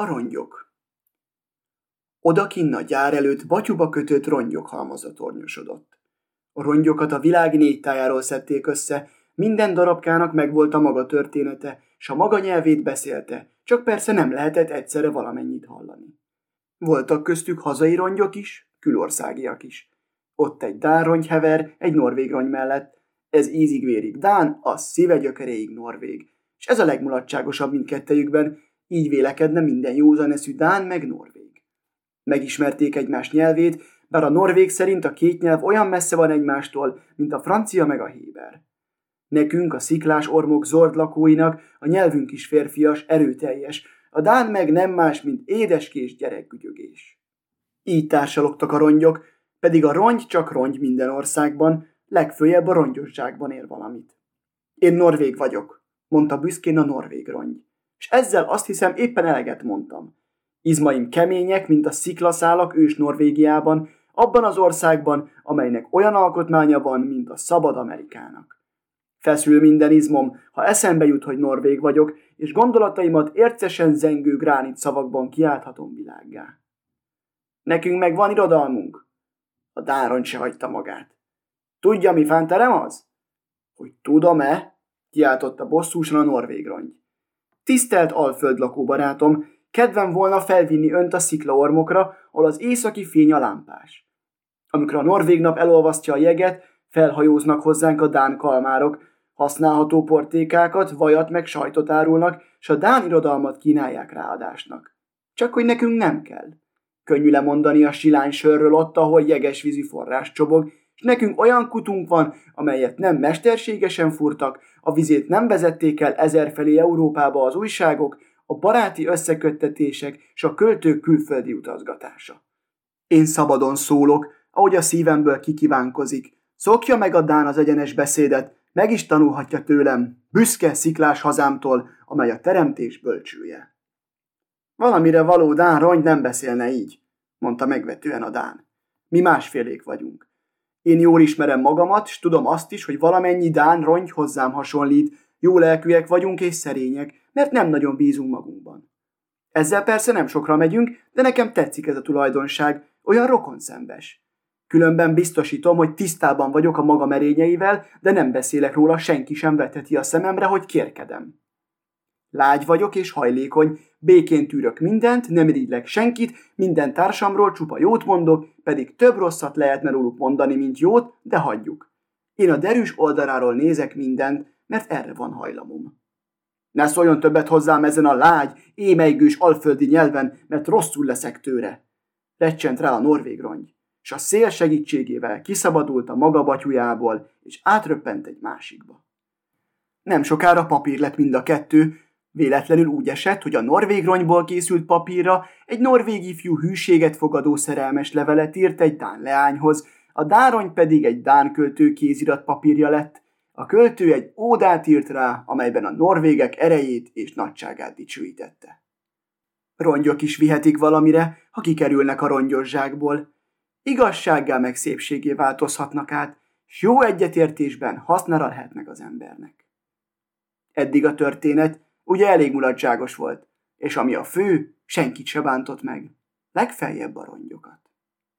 A rongyok Odakinn a gyár előtt batyuba kötött rongyok halmaza tornyosodott. A rongyokat a világ négy tájáról szedték össze, minden darabkának megvolt a maga története, s a maga nyelvét beszélte, csak persze nem lehetett egyszerre valamennyit hallani. Voltak köztük hazai rongyok is, külországiak is. Ott egy dán rongyhever, egy norvég rongy mellett. Ez ízig-vérig dán, az szíve gyökeréig norvég. És ez a legmulatságosabb mindkettejükben, így vélekedne minden józan eszű dán meg norvég. Megismerték egymás nyelvét, bár a norvég szerint a két nyelv olyan messze van egymástól, mint a francia meg a héber. Nekünk, a sziklás ormok zord lakóinak a nyelvünk is férfias, erőteljes, a dán meg nem más, mint édeskés gyerekgügyögés. Így társalogtak a rongyok, pedig a rongy csak rongy minden országban, legfőjebb a rongyosságban ér valamit. Én norvég vagyok, mondta büszkén a norvég rongy. És ezzel azt hiszem éppen eleget mondtam. Izmaim kemények, mint a sziklaszálak ős Norvégiában, abban az országban, amelynek olyan alkotmánya van, mint a szabad Amerikának. Feszül minden izmom, ha eszembe jut, hogy norvég vagyok, és gondolataimat ércesen zengő gránit szavakban kiálthatom világgá. Nekünk meg van irodalmunk. A dáron se hagyta magát. Tudja, mi fánterem az? Hogy tudom-e? kiáltotta bosszúsan a norvég rongy. Tisztelt alföldlakó barátom, kedvem volna felvinni önt a sziklaormokra, ahol az északi fény a lámpás. Amikor a norvég nap elolvasztja a jeget, felhajóznak hozzánk a dán kalmárok, használható portékákat, vajat meg sajtot árulnak, s a dán irodalmat kínálják ráadásnak. Csak hogy nekünk nem kell. Könnyű lemondani a silány sörről ott, ahol jeges vízi forrás csobog, nekünk olyan kutunk van, amelyet nem mesterségesen furtak, a vizét nem vezették el ezerfelé Európába az újságok, a baráti összeköttetések és a költők külföldi utazgatása. Én szabadon szólok, ahogy a szívemből kikívánkozik. Szokja meg a Dán az egyenes beszédet, meg is tanulhatja tőlem, büszke sziklás hazámtól, amely a teremtés bölcsője. Valamire való Dán rongy nem beszélne így, mondta megvetően a Dán. Mi másfélék vagyunk. Én jól ismerem magamat, és tudom azt is, hogy valamennyi Dán rongy hozzám hasonlít, jó lelkűek vagyunk és szerények, mert nem nagyon bízunk magunkban. Ezzel persze nem sokra megyünk, de nekem tetszik ez a tulajdonság, olyan rokonszembes. Különben biztosítom, hogy tisztában vagyok a maga merényeivel, de nem beszélek róla, senki sem vetheti a szememre, hogy kérkedem. Lágy vagyok és hajlékony, békén tűrök mindent, nem irigylek senkit, minden társamról csupa jót mondok, pedig több rosszat lehetne róluk mondani, mint jót, de hagyjuk. Én a derűs oldaláról nézek mindent, mert erre van hajlamom. Ne szóljon többet hozzám ezen a lágy, émeigős alföldi nyelven, mert rosszul leszek tőre. Recsent rá a norvég rongy, és a szél segítségével kiszabadult a maga batyujából, és átröppent egy másikba. Nem sokára papír lett mind a kettő, Véletlenül úgy esett, hogy a norvég ronyból készült papírra egy norvég ifjú hűséget fogadó szerelmes levelet írt egy dán leányhoz, a dárony pedig egy dán költő kézirat papírja lett. A költő egy ódát írt rá, amelyben a norvégek erejét és nagyságát dicsőítette. Rongyok is vihetik valamire, ha kikerülnek a rongyosságból. Igazsággá meg szépségé változhatnak át, s jó egyetértésben hasznára lehetnek az embernek. Eddig a történet ugye elég mulatságos volt, és ami a fő, senkit se bántott meg, legfeljebb a rongyokat.